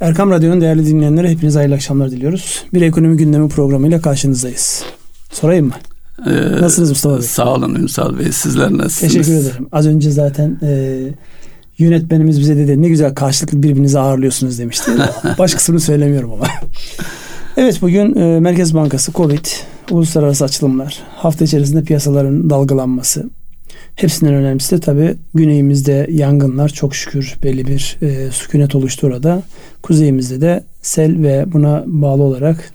Erkam Radyo'nun değerli dinleyenlere hepinize hayırlı akşamlar diliyoruz. Bir ekonomi gündemi programıyla karşınızdayız. Sorayım mı? Ee, Nasılsınız Mustafa Bey? Sağ olun Ünsal Bey. Sizler nasılsınız? Teşekkür ederim. Az önce zaten e, yönetmenimiz bize dedi ne güzel karşılıklı birbirinizi ağırlıyorsunuz demişti. Baş kısmını söylemiyorum ama. evet bugün e, Merkez Bankası Covid, uluslararası açılımlar, hafta içerisinde piyasaların dalgalanması, Hepsinden önemlisi de tabii güneyimizde yangınlar çok şükür belli bir e, sükunet oluştu orada. Kuzeyimizde de sel ve buna bağlı olarak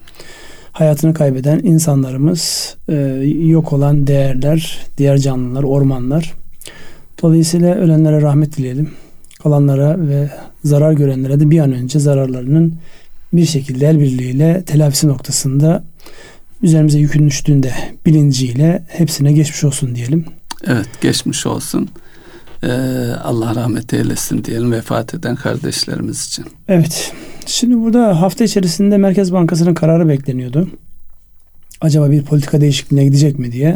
hayatını kaybeden insanlarımız, e, yok olan değerler, diğer canlılar, ormanlar. Dolayısıyla ölenlere rahmet dileyelim. Kalanlara ve zarar görenlere de bir an önce zararlarının bir şekilde el birliğiyle telafisi noktasında üzerimize yükün düştüğünde bilinciyle hepsine geçmiş olsun diyelim. Evet geçmiş olsun. Ee, Allah rahmet eylesin diyelim vefat eden kardeşlerimiz için. Evet. Şimdi burada hafta içerisinde Merkez Bankası'nın kararı bekleniyordu. Acaba bir politika değişikliğine gidecek mi diye.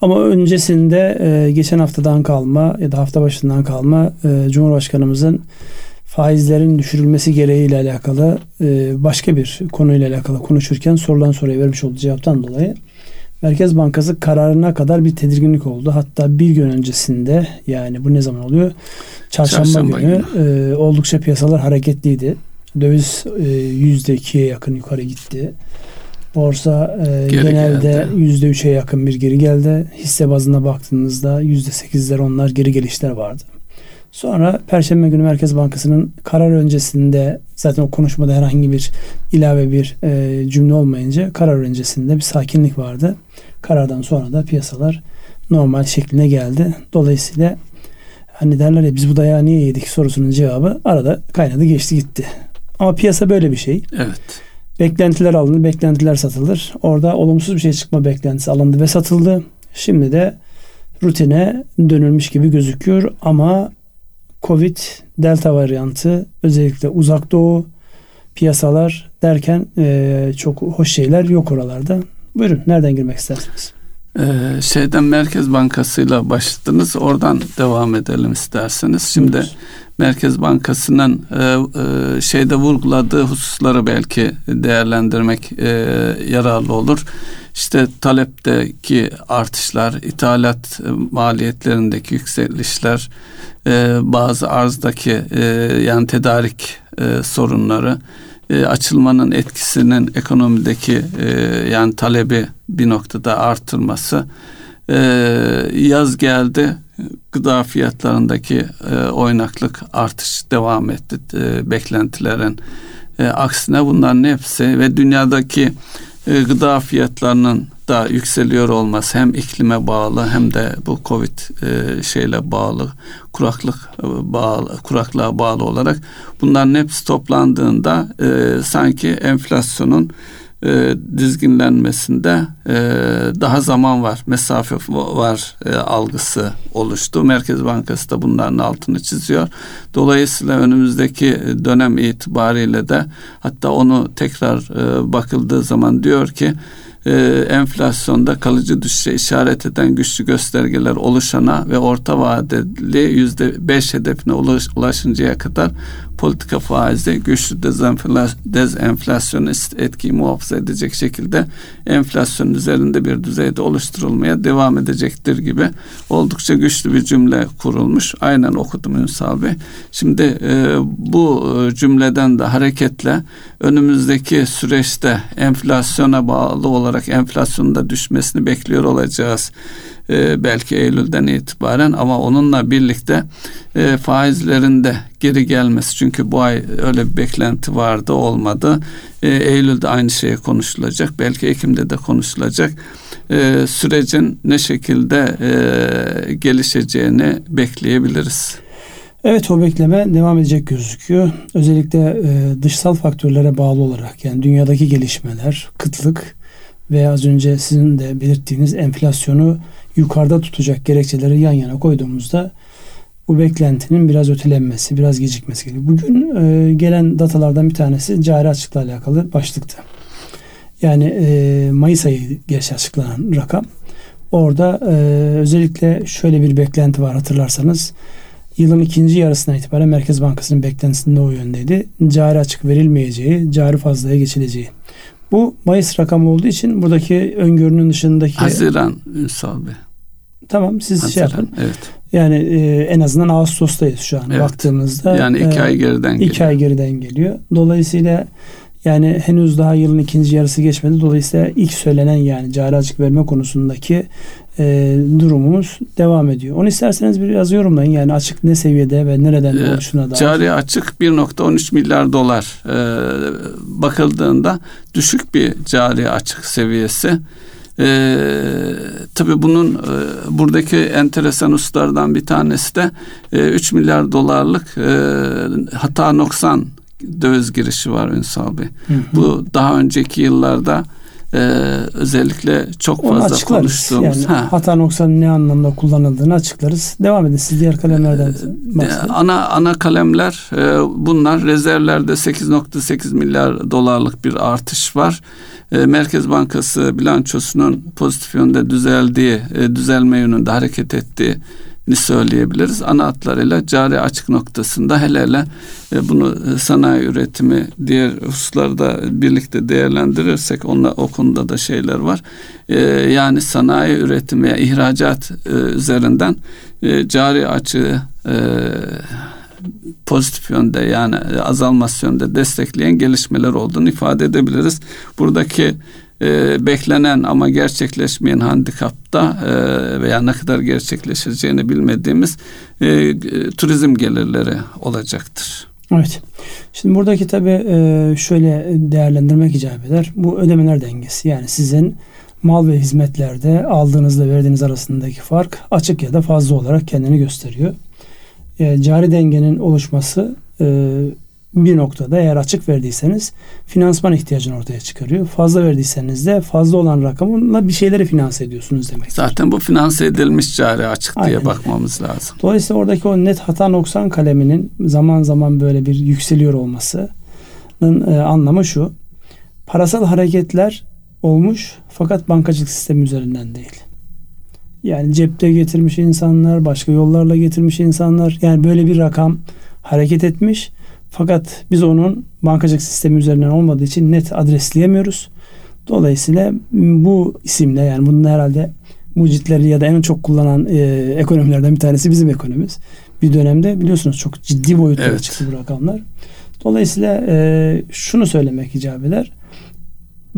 Ama öncesinde e, geçen haftadan kalma ya da hafta başından kalma e, Cumhurbaşkanımızın faizlerin düşürülmesi gereğiyle alakalı e, başka bir konuyla alakalı konuşurken sorulan soruya vermiş olduğu cevaptan dolayı Merkez Bankası kararına kadar bir tedirginlik oldu. Hatta bir gün öncesinde yani bu ne zaman oluyor? Çarşamba, Çarşamba günü, günü. E, oldukça piyasalar hareketliydi. Döviz e, yüzde ikiye yakın yukarı gitti. Borsa e, genelde yüzde üçe yakın bir geri geldi. Hisse bazına baktığınızda yüzde sekizler onlar geri gelişler vardı. Sonra Perşembe günü Merkez Bankası'nın karar öncesinde zaten o konuşmada herhangi bir ilave bir e, cümle olmayınca karar öncesinde bir sakinlik vardı. Karardan sonra da piyasalar normal şekline geldi. Dolayısıyla hani derler ya biz bu dayağı niye yedik sorusunun cevabı arada kaynadı geçti gitti. Ama piyasa böyle bir şey. Evet. Beklentiler alınır, beklentiler satılır. Orada olumsuz bir şey çıkma beklentisi alındı ve satıldı. Şimdi de rutine dönülmüş gibi gözüküyor ama Covid, Delta varyantı, özellikle uzak doğu piyasalar derken e, çok hoş şeyler yok oralarda. Buyurun nereden girmek istersiniz? Ee, şeyden Merkez Bankası'yla başladınız. Oradan devam edelim isterseniz. Şimdi. Merkez Bankası'nın e, e, şeyde vurguladığı hususları belki değerlendirmek e, yararlı olur. İşte talepteki artışlar, ithalat maliyetlerindeki yükselişler, e, bazı arzdaki e, yani tedarik e, sorunları, e, açılmanın etkisinin ekonomideki e, yani talebi bir noktada artırması, e, yaz geldi gıda fiyatlarındaki e, oynaklık artış devam etti e, beklentilerin. E, aksine bunların hepsi ve dünyadaki gıda fiyatlarının da yükseliyor olması hem iklime bağlı hem de bu Covid e, şeyle bağlı kuraklık e, bağlı kuraklığa bağlı olarak bunların hepsi toplandığında e, sanki enflasyonun e, dizginlenmesinde e, daha zaman var, mesafe var e, algısı oluştu. Merkez Bankası da bunların altını çiziyor. Dolayısıyla önümüzdeki dönem itibariyle de hatta onu tekrar e, bakıldığı zaman diyor ki e, enflasyonda kalıcı düşüşe işaret eden güçlü göstergeler oluşana ve orta vadeli yüzde beş hedefine ulaş, ulaşıncaya kadar politika faizi güçlü dezenflasyonist etkiyi muhafaza edecek şekilde enflasyon üzerinde bir düzeyde oluşturulmaya devam edecektir gibi oldukça güçlü bir cümle kurulmuş. Aynen okudum Ünsal Bey. Şimdi e, bu cümleden de hareketle önümüzdeki süreçte enflasyona bağlı olarak enflasyonun da düşmesini bekliyor olacağız e, belki Eylül'den itibaren ama onunla birlikte e, faizlerin de geri gelmesi çünkü bu ay öyle bir beklenti vardı olmadı. E, Eylül'de aynı şey konuşulacak belki Ekim'de de konuşulacak. E, sürecin ne şekilde e, gelişeceğini bekleyebiliriz. Evet o bekleme devam edecek gözüküyor. Özellikle e, dışsal faktörlere bağlı olarak yani dünyadaki gelişmeler, kıtlık ve az önce sizin de belirttiğiniz enflasyonu yukarıda tutacak gerekçeleri yan yana koyduğumuzda bu beklentinin biraz ötelenmesi, biraz gecikmesi gerekiyor. Bugün e, gelen datalardan bir tanesi cari açıkla alakalı başlıktı. Yani e, Mayıs ayı geç açıklanan rakam. Orada e, özellikle şöyle bir beklenti var hatırlarsanız. yılın ikinci yarısına itibaren Merkez Bankası'nın beklentisinde o yöndeydi. Cari açık verilmeyeceği, cari fazlaya geçileceği. Bu Mayıs rakamı olduğu için buradaki öngörünün dışındaki... Haziran Ünsal Bey. Tamam siz şey Haziran, şey yapın. Evet. Yani e, en azından Ağustos'tayız şu an evet. baktığımızda. Yani iki e, ay geriden geliyor. İki ay geriden geliyor. Dolayısıyla yani henüz daha yılın ikinci yarısı geçmedi. Dolayısıyla ilk söylenen yani cari açık verme konusundaki e, durumumuz devam ediyor. Onu isterseniz biraz yorumlayın. Yani açık ne seviyede ve nereden ee, oluşuna dair. Cari açık 1.13 milyar dolar e, bakıldığında düşük bir cari açık seviyesi. E, tabii bunun e, buradaki enteresan hususlardan bir tanesi de e, 3 milyar dolarlık e, hata noksan döviz girişi var Ünsal Bey. Hı hı. Bu daha önceki yıllarda e, özellikle çok Onu fazla konuştuğumuz. Yani ha. Hata noksan ne anlamda kullanıldığını açıklarız. Devam edin siz diğer kalemlerden e, bahsedin. Ana, ana kalemler e, bunlar. Rezervlerde 8.8 milyar dolarlık bir artış var. E, Merkez Bankası bilançosunun pozitif yönde düzeldiği, e, düzelme yönünde hareket ettiği ni söyleyebiliriz. Ana hatlarıyla cari açık noktasında hele hele e, bunu e, sanayi üretimi diğer hususlarda birlikte değerlendirirsek onunla o konuda da şeyler var. E, yani sanayi üretimi ve ihracat üzerinden cari açığı pozitif yönde yani azalması yönde destekleyen gelişmeler olduğunu ifade edebiliriz. Buradaki e, beklenen ama gerçekleşmeyen handikapta e, veya ne kadar gerçekleşeceğini bilmediğimiz e, e, turizm gelirleri olacaktır. Evet. Şimdi buradaki tabi e, şöyle değerlendirmek icap eder. Bu ödemeler dengesi. Yani sizin mal ve hizmetlerde aldığınızla verdiğiniz arasındaki fark açık ya da fazla olarak kendini gösteriyor. E, cari dengenin oluşması e, bir noktada eğer açık verdiyseniz finansman ihtiyacını ortaya çıkarıyor. Fazla verdiyseniz de fazla olan rakamla bir şeyleri finanse ediyorsunuz demek. Zaten bu finanse edilmiş cari açık diye Aynen. bakmamız lazım. Dolayısıyla oradaki o net hata noksan kaleminin zaman zaman böyle bir yükseliyor olmasının e, anlamı şu. Parasal hareketler olmuş fakat bankacılık sistemi üzerinden değil. Yani cepte getirmiş insanlar, başka yollarla getirmiş insanlar. Yani böyle bir rakam hareket etmiş fakat biz onun bankacılık sistemi üzerinden olmadığı için net adresleyemiyoruz. Dolayısıyla bu isimle yani bunun herhalde mucitleri ya da en çok kullanan e, ekonomilerden bir tanesi bizim ekonomimiz. Bir dönemde biliyorsunuz çok ciddi boyutlara evet. çıktı bu rakamlar. Dolayısıyla e, şunu söylemek icap eder.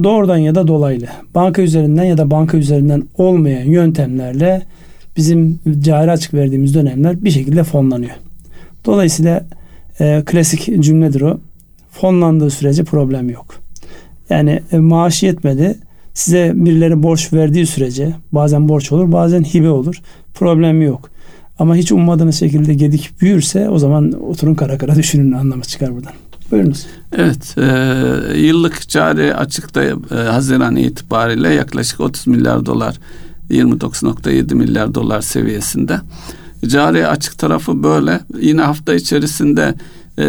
Doğrudan ya da dolaylı banka üzerinden ya da banka üzerinden olmayan yöntemlerle bizim cari açık verdiğimiz dönemler bir şekilde fonlanıyor. Dolayısıyla e, klasik cümledir o. Fonlandığı sürece problem yok. Yani e, maaşı yetmedi. Size birileri borç verdiği sürece bazen borç olur bazen hibe olur. Problemi yok. Ama hiç ummadığınız şekilde gedik büyürse o zaman oturun kara kara düşünün anlamı çıkar buradan. Buyurunuz. Evet, e, yıllık cari açıkta e, Haziran itibariyle yaklaşık 30 milyar dolar 29.7 milyar dolar seviyesinde. Cari açık tarafı böyle. Yine hafta içerisinde e,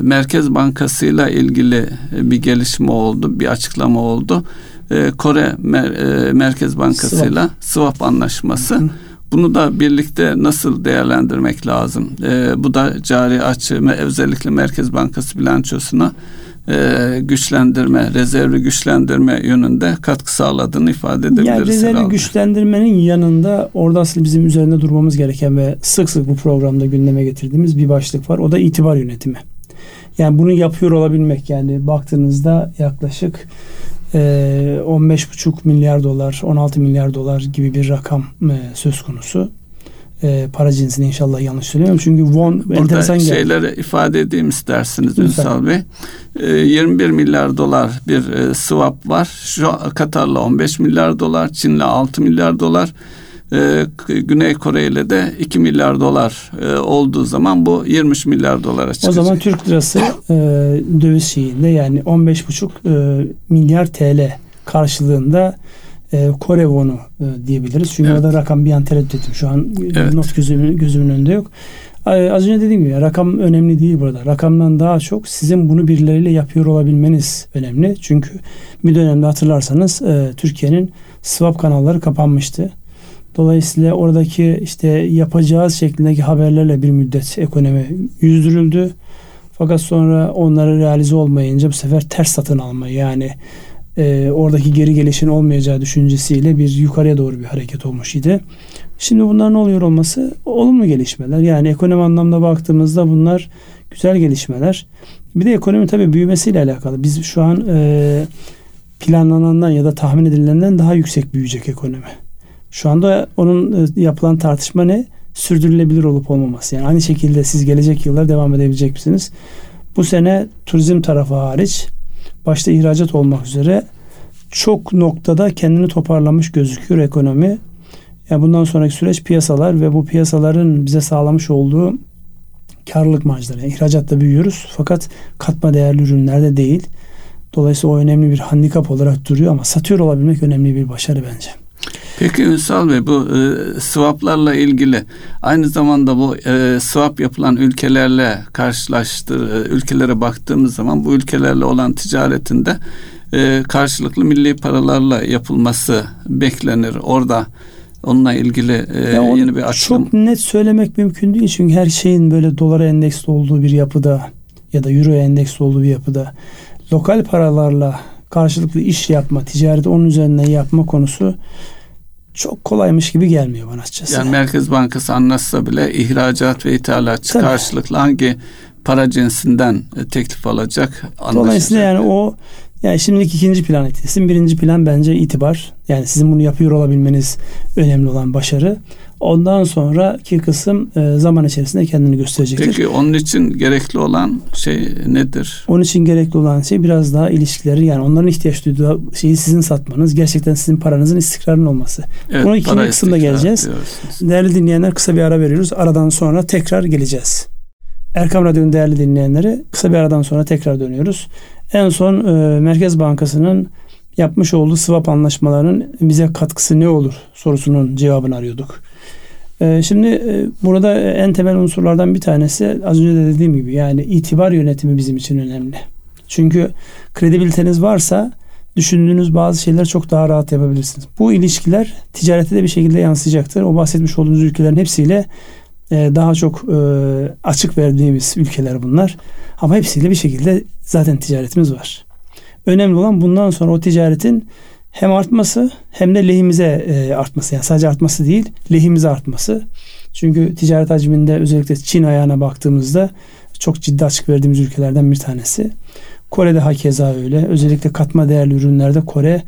Merkez Bankası ile ilgili bir gelişme oldu, bir açıklama oldu. E, Kore Mer, e, Merkez Bankası ile swap anlaşması. Hı. Bunu da birlikte nasıl değerlendirmek lazım? E, bu da cari açı özellikle Merkez Bankası bilançosuna e, güçlendirme, rezervi güçlendirme yönünde katkı sağladığını ifade edebiliriz. Yani rezervi herhalde. güçlendirmenin yanında orada aslında bizim üzerinde durmamız gereken ve sık sık bu programda gündeme getirdiğimiz bir başlık var. O da itibar yönetimi. Yani bunu yapıyor olabilmek yani baktığınızda yaklaşık e, 15,5 milyar dolar, 16 milyar dolar gibi bir rakam e, söz konusu e, para cinsini inşallah yanlış söylemiyorum. Çünkü won Burada enteresan geldi. şeyleri ifade edeyim istersiniz Lütfen. Ünsal Bey. E, 21 milyar dolar bir e, swap var. Şu Katar'la 15 milyar dolar, Çin'le 6 milyar dolar. Ee, Güney Kore ile de 2 milyar dolar e, olduğu zaman bu 20 milyar dolara çıkacak. O zaman Türk lirası e, döviz şeyinde yani 15,5 e, milyar TL karşılığında e, Kore wonu e, diyebiliriz. Çünkü evet. orada rakam bir an tereddüt ettim. Şu an evet. not gözümün, gözümün önünde yok. Az önce dediğim gibi rakam önemli değil burada. Rakamdan daha çok sizin bunu birileriyle yapıyor olabilmeniz önemli. Çünkü bir dönemde hatırlarsanız e, Türkiye'nin swap kanalları kapanmıştı. Dolayısıyla oradaki işte yapacağız şeklindeki haberlerle bir müddet ekonomi yüzdürüldü. Fakat sonra onları realize olmayınca bu sefer ters satın alma yani e, oradaki geri gelişin olmayacağı düşüncesiyle bir yukarıya doğru bir hareket olmuş idi. Şimdi bunlar ne oluyor olması olumlu gelişmeler. Yani ekonomi anlamda baktığımızda bunlar güzel gelişmeler. Bir de ekonomi tabii büyümesiyle alakalı. Biz şu an e, planlanandan ya da tahmin edilenden daha yüksek büyüyecek ekonomi. Şu anda onun e, yapılan tartışma ne? Sürdürülebilir olup olmaması. Yani aynı şekilde siz gelecek yıllar devam edebilecek misiniz? Bu sene turizm tarafı hariç başta ihracat olmak üzere çok noktada kendini toparlamış gözüküyor ekonomi. Yani bundan sonraki süreç piyasalar ve bu piyasaların bize sağlamış olduğu karlılık marjları. Yani ihracatta büyüyoruz fakat katma değerli ürünlerde değil. Dolayısıyla o önemli bir handikap olarak duruyor ama satıyor olabilmek önemli bir başarı bence. Peki Ünsal Bey bu e, swaplarla ilgili aynı zamanda bu e, swap yapılan ülkelerle karşılaştır e, ülkelere baktığımız zaman bu ülkelerle olan ticaretinde e, karşılıklı milli paralarla yapılması beklenir. Orada onunla ilgili e, yeni bir açılım. Çok net söylemek mümkün değil çünkü her şeyin böyle dolara endeksli olduğu bir yapıda ya da euroya endeksli olduğu bir yapıda lokal paralarla karşılıklı iş yapma, ticareti onun üzerinden yapma konusu çok kolaymış gibi gelmiyor bana açıkçası. Yani Merkez Bankası anlatsa bile ihracat ve ithalatçı Tabii. karşılıklı hangi para cinsinden e, teklif alacak Dolayısıyla yani o yani şimdilik ikinci plan etkilesin. Birinci plan bence itibar. Yani sizin bunu yapıyor olabilmeniz önemli olan başarı. Ondan sonraki kısım e, zaman içerisinde kendini gösterecektir. Peki onun için gerekli olan şey nedir? Onun için gerekli olan şey biraz daha ilişkileri yani onların ihtiyaç duyduğu şeyi sizin satmanız. Gerçekten sizin paranızın istikrarının olması. Evet, Bunu ikinci kısımda geleceğiz. Diyorsunuz. Değerli dinleyenler kısa bir ara veriyoruz. Aradan sonra tekrar geleceğiz. Erkam Radyo'nun değerli dinleyenleri kısa bir aradan sonra tekrar dönüyoruz. En son e, Merkez Bankası'nın yapmış olduğu swap anlaşmalarının bize katkısı ne olur sorusunun cevabını arıyorduk. E, şimdi e, burada en temel unsurlardan bir tanesi az önce de dediğim gibi yani itibar yönetimi bizim için önemli. Çünkü kredibiliteniz varsa düşündüğünüz bazı şeyler çok daha rahat yapabilirsiniz. Bu ilişkiler ticarete de bir şekilde yansıyacaktır. O bahsetmiş olduğunuz ülkelerin hepsiyle e, daha çok e, açık verdiğimiz ülkeler bunlar. Ama hepsiyle bir şekilde zaten ticaretimiz var. Önemli olan bundan sonra o ticaretin hem artması hem de lehimize e, artması. Yani sadece artması değil, lehimize artması. Çünkü ticaret hacminde özellikle Çin ayağına baktığımızda çok ciddi açık verdiğimiz ülkelerden bir tanesi. Kore'de hakeza öyle. Özellikle katma değerli ürünlerde Kore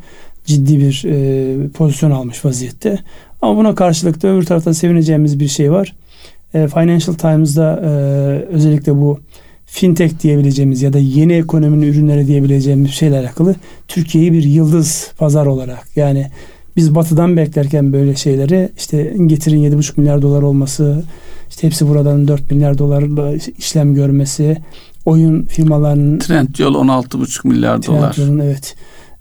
ciddi bir e, pozisyon almış vaziyette. Ama buna karşılık da öbür taraftan sevineceğimiz bir şey var. E, Financial Times'da e, özellikle bu fintech diyebileceğimiz ya da yeni ekonominin ürünleri diyebileceğimiz şeyle alakalı Türkiye'yi bir yıldız pazar olarak yani biz batıdan beklerken böyle şeyleri işte getirin 7,5 milyar dolar olması işte hepsi buradan 4 milyar dolarla işlem görmesi oyun firmalarının Trendyol 16,5 milyar dolar. evet.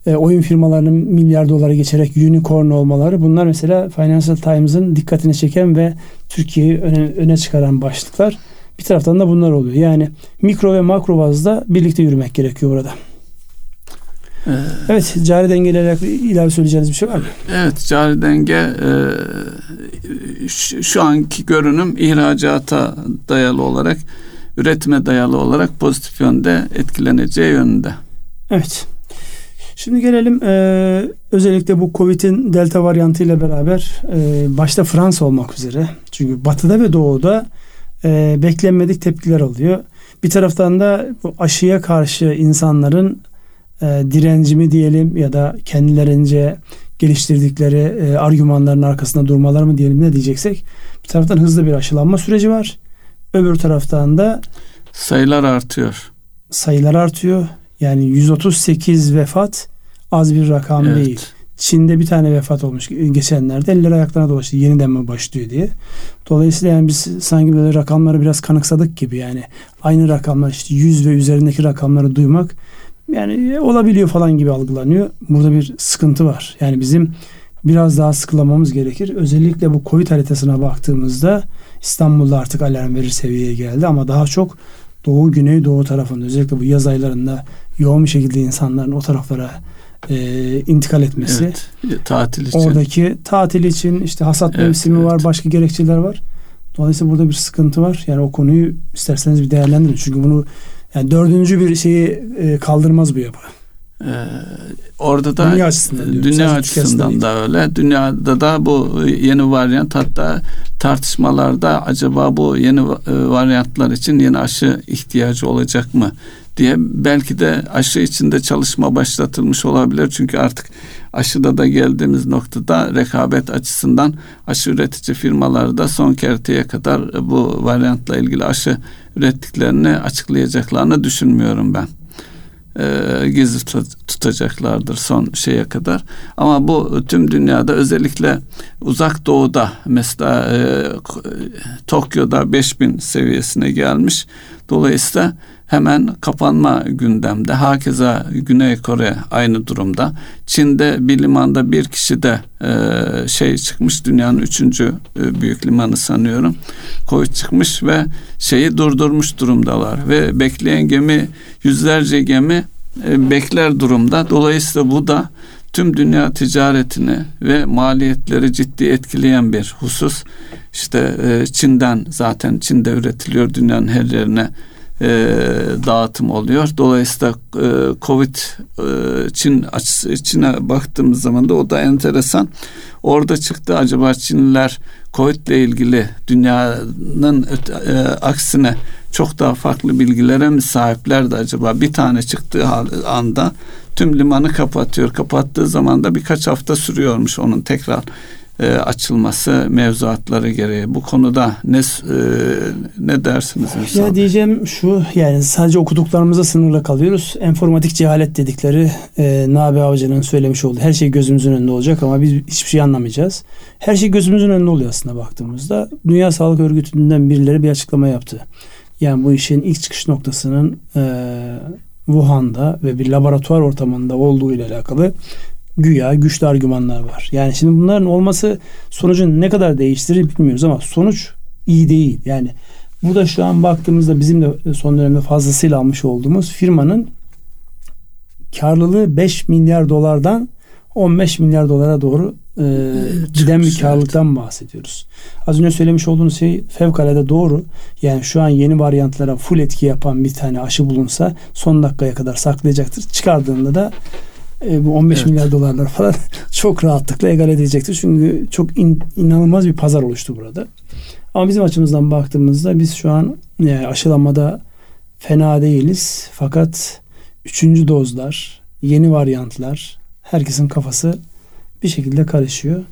E, oyun firmalarının milyar dolara geçerek unicorn olmaları bunlar mesela Financial Times'ın dikkatini çeken ve Türkiye'yi öne, öne çıkaran başlıklar. Bir taraftan da bunlar oluyor. Yani mikro ve makro bazda birlikte yürümek gerekiyor burada. Ee, evet, cari dengeyle ilave söyleyeceğiniz bir şey var mı? Evet, cari denge e, şu, şu anki görünüm ihracata dayalı olarak, üretime dayalı olarak pozitif yönde etkileneceği yönünde. Evet. Şimdi gelelim e, özellikle bu Covid'in delta varyantı ile beraber e, başta Fransa olmak üzere. Çünkü batıda ve doğuda e, beklenmedik tepkiler oluyor. Bir taraftan da bu aşıya karşı insanların e, direncimi diyelim ya da kendilerince geliştirdikleri e, argümanların arkasında durmalar mı diyelim ne diyeceksek. Bir taraftan hızlı bir aşılanma süreci var. Öbür taraftan da sayılar artıyor. Sayılar artıyor. Yani 138 vefat az bir rakam evet. değil. Çin'de bir tane vefat olmuş geçenlerde eller ayaklarına dolaştı yeniden mi başlıyor diye. Dolayısıyla yani biz sanki böyle rakamları biraz kanıksadık gibi yani aynı rakamlar işte 100 ve üzerindeki rakamları duymak yani olabiliyor falan gibi algılanıyor. Burada bir sıkıntı var. Yani bizim biraz daha sıkılamamız gerekir. Özellikle bu Covid haritasına baktığımızda İstanbul'da artık alarm verir seviyeye geldi ama daha çok Doğu Güney Doğu tarafında özellikle bu yaz aylarında yoğun bir şekilde insanların o taraflara e, intikal etmesi. Evet, tatil için. Oradaki tatil için işte hasat Evet, mevsimi evet. var, başka gerekçeler var. Dolayısıyla burada bir sıkıntı var. Yani o konuyu isterseniz bir değerlendirin. Çünkü bunu yani dördüncü bir şeyi e, kaldırmaz bu yapı. Ee, orada da Dünya açısından diyorum, dünya sadece Türkiye açısından açısından da öyle. Dünyada da bu yeni varyant hatta tartışmalarda acaba bu yeni e, varyantlar için yeni aşı ihtiyacı olacak mı diye belki de aşı içinde çalışma başlatılmış olabilir. Çünkü artık aşıda da geldiğimiz noktada rekabet açısından aşı üretici firmaları da son kerteye kadar bu varyantla ilgili aşı ürettiklerini açıklayacaklarını düşünmüyorum ben e, gizli tut- tutacaklardır son şeye kadar. Ama bu tüm dünyada özellikle uzak doğuda mesela e, Tokyo'da 5000 seviyesine gelmiş. Dolayısıyla hemen kapanma gündemde. Hakeza Güney Kore aynı durumda. Çin'de bir limanda bir kişi de e, şey çıkmış dünyanın üçüncü e, büyük limanı sanıyorum. Covid çıkmış ve şeyi durdurmuş durumdalar ve bekleyen gemi yüzlerce gemi e, bekler durumda. Dolayısıyla bu da tüm dünya ticaretini ve maliyetleri ciddi etkileyen bir husus. İşte e, Çin'den zaten Çin'de üretiliyor dünyanın her yerine e, dağıtım oluyor. Dolayısıyla e, Covid Çin açısı Çin'e baktığımız zaman da o da enteresan. Orada çıktı acaba Çinliler Covid ile ilgili dünyanın öte- e, aksine çok daha farklı bilgilere mi sahipler de acaba bir tane çıktığı anda tüm limanı kapatıyor. Kapattığı zaman da birkaç hafta sürüyormuş onun tekrar e, açılması mevzuatları gereği. Bu konuda ne e, ne dersiniz Ünsal Ya diyeceğim şu yani sadece okuduklarımıza sınırla kalıyoruz. Enformatik cehalet dedikleri e, Nabi Avcı'nın söylemiş olduğu her şey gözümüzün önünde olacak ama biz hiçbir şey anlamayacağız. Her şey gözümüzün önünde oluyor aslında baktığımızda. Dünya Sağlık Örgütü'nden birileri bir açıklama yaptı. Yani bu işin ilk çıkış noktasının e, Wuhan'da ve bir laboratuvar ortamında olduğu ile alakalı güya güçlü argümanlar var. Yani şimdi bunların olması sonucu ne kadar değiştirir bilmiyoruz ama sonuç iyi değil. Yani burada şu an baktığımızda bizim de son dönemde fazlasıyla almış olduğumuz firmanın karlılığı 5 milyar dolardan 15 milyar dolara doğru e, giden bir karlılıktan bahsediyoruz. Az önce söylemiş olduğunuz şey fevkalade doğru. Yani şu an yeni varyantlara full etki yapan bir tane aşı bulunsa son dakikaya kadar saklayacaktır. Çıkardığında da e, bu 15 Evet. milyar dolarlar falan çok rahatlıkla egal edecektir. Çünkü çok in- inanılmaz bir pazar oluştu burada. Ama bizim açımızdan baktığımızda biz şu an e, aşılamada fena değiliz. Fakat üçüncü dozlar, yeni varyantlar herkesin kafası bir şekilde karışıyor.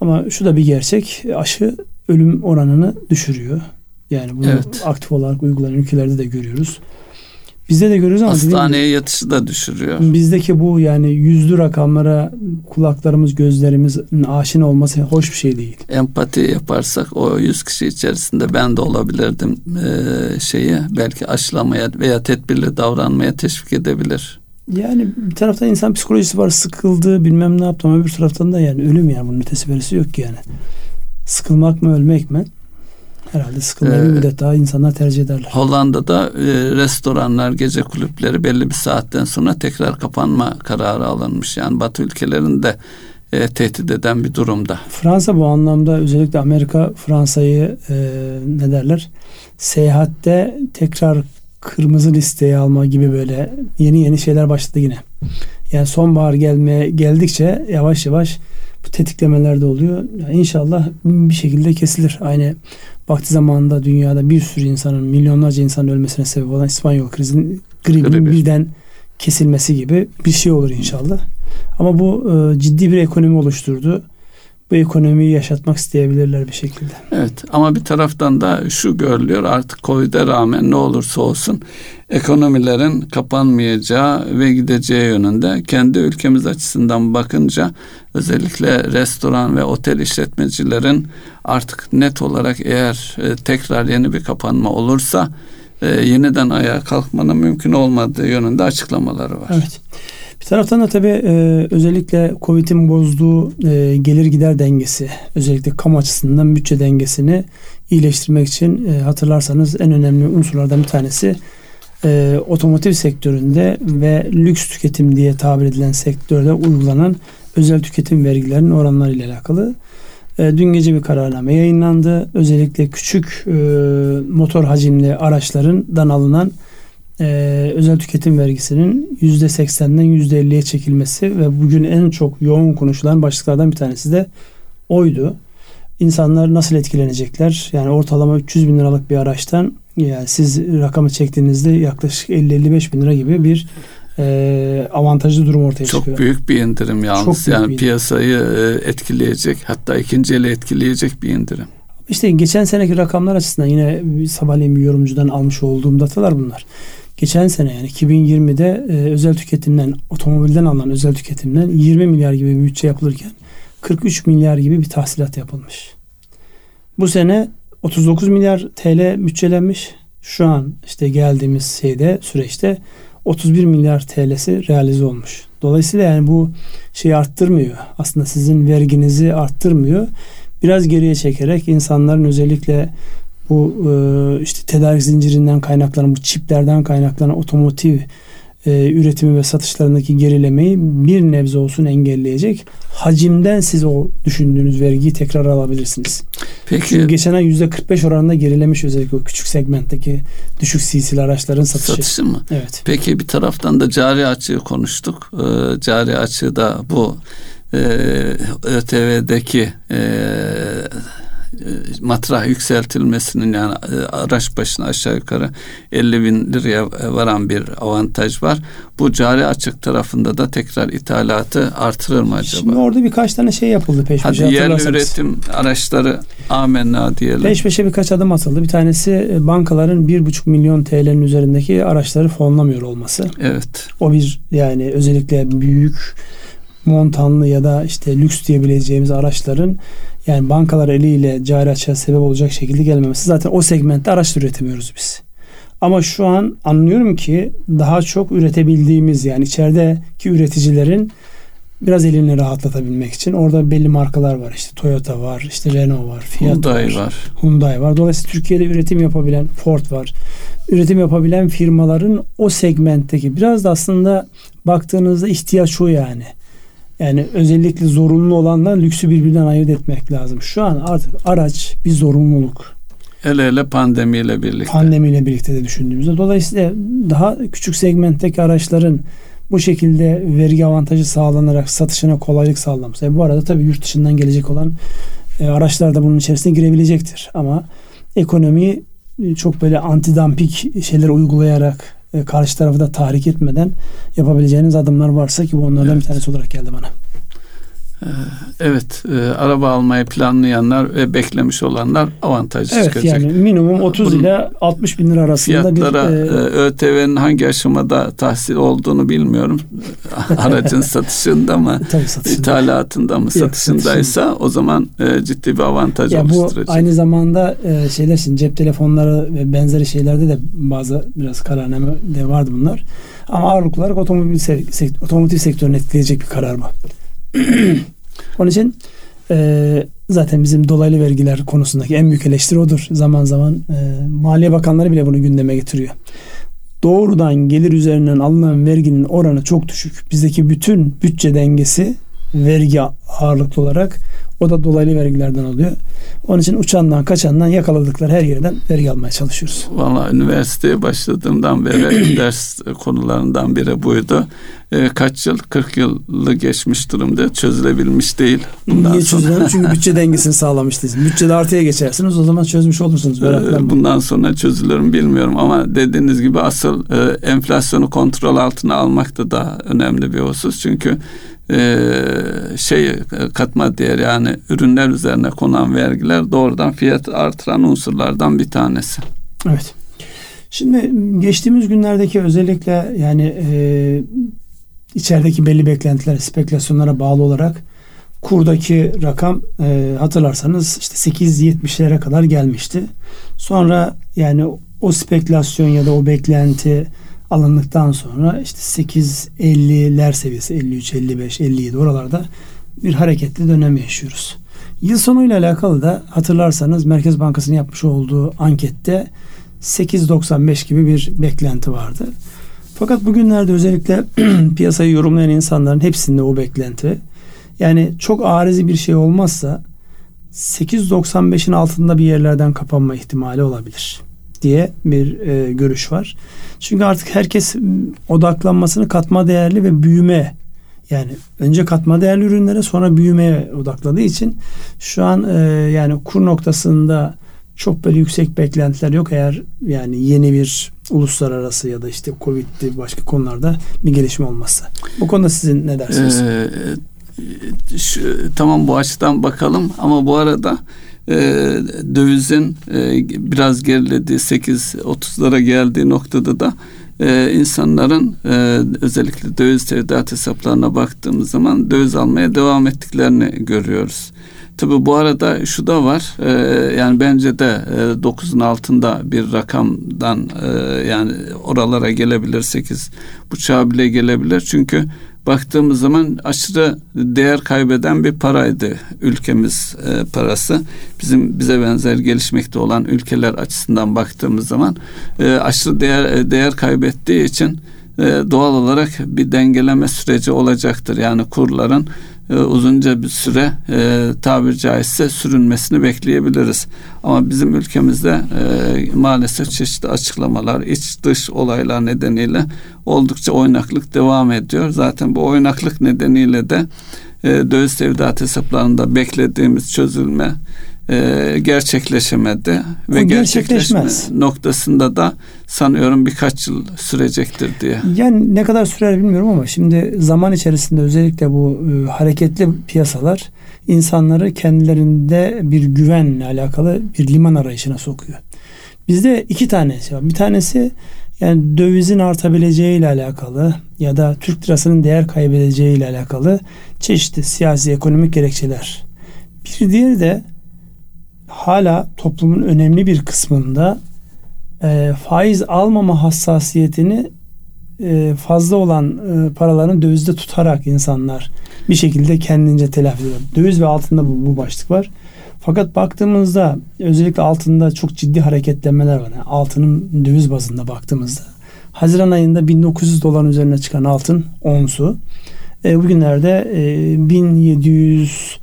Ama şu da bir gerçek. Aşı ölüm oranını düşürüyor. Yani bunu Evet. aktif olarak uygulanan ülkelerde de görüyoruz. Bizde de görüyoruz ama Hastaneye yatışı da düşürüyor. Bizdeki bu yani yüzlü rakamlara kulaklarımız, gözlerimizin aşina olması hoş bir şey değil. empati yaparsak o 100 kişi içerisinde ben de olabilirdim eee, şeyi belki aşılamaya veya tedbirli davranmaya teşvik edebilir. Yani bir taraftan insan psikolojisi var, sıkıldı, bilmem ne yaptı ama bir taraftan da yani ölüm yani bunun ötesi yok ki yani. Sıkılmak mı ölmek mi? Herhalde sıkılmayı bir Ee, müddet daha insanlar tercih ederler. Hollanda'da e, restoranlar, gece kulüpleri belli bir saatten sonra tekrar kapanma kararı alınmış. Yani Batı ülkelerinde e, tehdit eden bir durumda. Fransa bu anlamda özellikle Amerika Fransa'yı e, ne derler seyahatte tekrar kırmızı listeye alma gibi böyle yeni yeni şeyler başladı yine. Yani sonbahar gelmeye geldikçe yavaş yavaş bu tetiklemeler de oluyor. Yani inşallah bir şekilde kesilir. Aynı vakti zamanında dünyada bir sürü insanın milyonlarca insanın ölmesine sebep olan İspanyol krizinin gribinin Gribi. birden kesilmesi gibi bir şey olur inşallah. Ama bu e, ciddi bir ekonomi oluşturdu. Bu ekonomiyi yaşatmak isteyebilirler bir şekilde. Evet ama bir taraftan da şu görülüyor artık Covid'e rağmen ne olursa olsun ekonomilerin kapanmayacağı ve gideceği yönünde kendi ülkemiz açısından bakınca özellikle restoran ve otel işletmecilerin artık net olarak eğer e, tekrar yeni bir kapanma olursa e, yeniden ayağa kalkmanın mümkün olmadığı yönünde açıklamaları var. Evet. Bir taraftan da tabii e, özellikle Covid'in bozduğu e, gelir gider dengesi, özellikle kamu açısından bütçe dengesini iyileştirmek için e, hatırlarsanız en önemli unsurlardan bir tanesi e, otomotiv sektöründe ve lüks tüketim diye tabir edilen sektörde uygulanan özel tüketim vergilerinin oranları ile alakalı. E, dün gece bir kararname yayınlandı. Özellikle küçük e, motor hacimli araçlarından alınan e, özel tüketim vergisinin %80'den %50'ye çekilmesi ve bugün en çok yoğun konuşulan başlıklardan bir tanesi de oydu. İnsanlar nasıl etkilenecekler? Yani ortalama 300 bin liralık bir araçtan yani siz rakamı çektiğinizde yaklaşık 50-55 bin lira gibi bir e, avantajlı durum ortaya Çok çıkıyor. Çok büyük bir indirim yalnız. Çok yani piyasayı e, etkileyecek hatta ikinci ele etkileyecek bir indirim. İşte geçen seneki rakamlar açısından yine sabahleyin bir yorumcudan almış olduğum datalar bunlar. Geçen sene yani 2020'de e, özel tüketimden otomobilden alınan özel tüketimden 20 milyar gibi bir bütçe yapılırken 43 milyar gibi bir tahsilat yapılmış. Bu sene 39 milyar TL bütçelenmiş. Şu an işte geldiğimiz şeyde süreçte 31 milyar TL'si realize olmuş. Dolayısıyla yani bu şeyi arttırmıyor. Aslında sizin verginizi arttırmıyor. Biraz geriye çekerek insanların özellikle bu e, işte tedarik zincirinden kaynaklanan bu çiplerden kaynaklanan otomotiv e, üretimi ve satışlarındaki gerilemeyi bir nebze olsun engelleyecek. Hacimden siz o düşündüğünüz vergiyi tekrar alabilirsiniz. Peki. Çünkü geçen ay yüzde 45 oranında gerilemiş özellikle o küçük segmentteki düşük CC'li araçların satışı. Satışı mı? Evet. Peki bir taraftan da cari açığı konuştuk. Ee, cari açığı da bu e, ÖTV'deki e, matrah yükseltilmesinin yani e, araç başına aşağı yukarı 50 bin liraya varan bir avantaj var. Bu cari açık tarafında da tekrar ithalatı artırır mı acaba? Şimdi orada birkaç tane şey yapıldı peş peşe. Hadi yerli üretim araçları amenna diyelim. Peş peşe birkaç adım atıldı. Bir tanesi e, bankaların bir buçuk milyon TL'nin üzerindeki araçları fonlamıyor olması. Evet. O bir yani özellikle büyük montanlı ya da işte lüks diyebileceğimiz araçların yani bankalar eliyle cari açığa sebep olacak şekilde gelmemesi. Zaten o segmentte araç üretemiyoruz biz. Ama şu an anlıyorum ki daha çok üretebildiğimiz yani içerideki üreticilerin biraz elini rahatlatabilmek için orada belli markalar var. İşte Toyota var, işte Renault var, Fiat Hyundai var, var. Hyundai var. Dolayısıyla Türkiye'de üretim yapabilen Ford var. Üretim yapabilen firmaların o segmentteki biraz da aslında baktığınızda ihtiyaç o yani. Yani özellikle zorunlu olanla lüksü birbirinden ayırt etmek lazım. Şu an artık araç bir zorunluluk. Hele hele pandemiyle birlikte. Pandemiyle birlikte de düşündüğümüzde. Dolayısıyla daha küçük segmentteki araçların bu şekilde vergi avantajı sağlanarak satışına kolaylık sağlaması. E bu arada tabii yurt dışından gelecek olan e, araçlar da bunun içerisine girebilecektir. Ama ekonomi e, çok böyle antidampik şeyler uygulayarak karşı tarafı da tahrik etmeden yapabileceğiniz adımlar varsa ki bu onlardan evet. bir tanesi olarak geldi bana. Ee, evet, e, araba almayı planlayanlar ve beklemiş olanlar avantajlı evet, çıkacak. Yani minimum 30 Bunun ile 60 bin lira arasında fiyatlara, bir... E, e ÖTV'nin hangi aşamada tahsil olduğunu bilmiyorum. Aracın satışında mı, Tabii satışında. ithalatında mı, satışındaysa satışında. o zaman e, ciddi bir avantaj ya oluşturacak. Bu aynı zamanda e, şeyler için cep telefonları ve benzeri şeylerde de bazı biraz kararname de vardı bunlar. Ama ağırlık olarak otomobil sekt otomotiv sektörünü etkileyecek bir karar bu. Onun için e, zaten bizim dolaylı vergiler konusundaki en büyük eleştiri odur. Zaman zaman e, Maliye Bakanları bile bunu gündeme getiriyor. Doğrudan gelir üzerinden alınan verginin oranı çok düşük. Bizdeki bütün bütçe dengesi vergi ağırlıklı olarak o da dolaylı vergilerden oluyor. Onun için uçandan kaçandan yakaladıkları her yerden vergi almaya çalışıyoruz. Valla üniversiteye başladığımdan beri ders konularından biri buydu. E, kaç yıl? 40 yılı geçmiş durumda. Çözülebilmiş değil. Bundan Niye sonra... Çünkü bütçe dengesini sağlamıştınız. Bütçede artıya geçersiniz o zaman çözmüş olursunuz. E, bundan sonra çözülür mü bilmiyorum ama dediğiniz gibi asıl e, enflasyonu kontrol altına almak da daha önemli bir husus. Çünkü e, şey katma değer yani ürünler üzerine konan vergiler doğrudan fiyat artıran unsurlardan bir tanesi. Evet. Şimdi geçtiğimiz günlerdeki özellikle yani e, içerideki belli beklentiler, spekülasyonlara bağlı olarak kurdaki rakam e, hatırlarsanız işte 8.70'lere kadar gelmişti. Sonra yani o spekülasyon ya da o beklenti alındıktan sonra işte 8.50'ler seviyesi 53, 55, 57 oralarda bir hareketli dönem yaşıyoruz. Yıl sonuyla alakalı da hatırlarsanız Merkez Bankası'nın yapmış olduğu ankette 8.95 gibi bir beklenti vardı. Fakat bugünlerde özellikle piyasayı yorumlayan insanların hepsinde o beklenti. Yani çok arizi bir şey olmazsa 8.95'in altında bir yerlerden kapanma ihtimali olabilir diye bir e, görüş var. Çünkü artık herkes odaklanmasını katma değerli ve büyüme yani önce katma değerli ürünlere sonra büyümeye odakladığı için şu an e, yani kur noktasında çok böyle yüksek beklentiler yok eğer yani yeni bir uluslararası ya da işte Covid'li başka konularda bir gelişme olmazsa. Bu konuda sizin ne dersiniz? Ee, şu, tamam bu açıdan bakalım ama bu arada e, dövizin e, biraz gerilediği 8.30'lara geldiği noktada da e, insanların e, özellikle döviz tevdiat hesaplarına baktığımız zaman döviz almaya devam ettiklerini görüyoruz. Tabi bu arada şu da var e, yani bence de e, 9'un altında bir rakamdan e, yani oralara gelebilir 8 buçuğa bile gelebilir çünkü baktığımız zaman aşırı değer kaybeden bir paraydı ülkemiz e, parası. Bizim bize benzer gelişmekte olan ülkeler açısından baktığımız zaman e, aşırı değer e, değer kaybettiği için e, doğal olarak bir dengeleme süreci olacaktır. Yani kurların e, uzunca bir süre e, tabiri caizse sürünmesini bekleyebiliriz. Ama bizim ülkemizde e, maalesef çeşitli açıklamalar, iç dış olaylar nedeniyle oldukça oynaklık devam ediyor. Zaten bu oynaklık nedeniyle de e, döviz tevdiat hesaplarında beklediğimiz çözülme e, gerçekleşemedi ve gerçekleşme noktasında da sanıyorum birkaç yıl sürecektir diye. Yani ne kadar sürer bilmiyorum ama şimdi zaman içerisinde özellikle bu e, hareketli piyasalar insanları kendilerinde bir güvenle alakalı bir liman arayışına sokuyor. Bizde iki tane şey var. Bir tanesi yani dövizin artabileceği ile alakalı ya da Türk lirasının değer kaybedeceği ile alakalı çeşitli siyasi ekonomik gerekçeler. Bir diğeri de hala toplumun önemli bir kısmında e, faiz almama hassasiyetini e, fazla olan e, paralarını dövizde tutarak insanlar bir şekilde kendince telafi ediyor. Döviz ve altında bu, bu başlık var. Fakat baktığımızda özellikle altında çok ciddi hareketlenmeler var. Yani altının döviz bazında baktığımızda Haziran ayında 1900 doların üzerine çıkan altın onsu e, bugünlerde e, 1700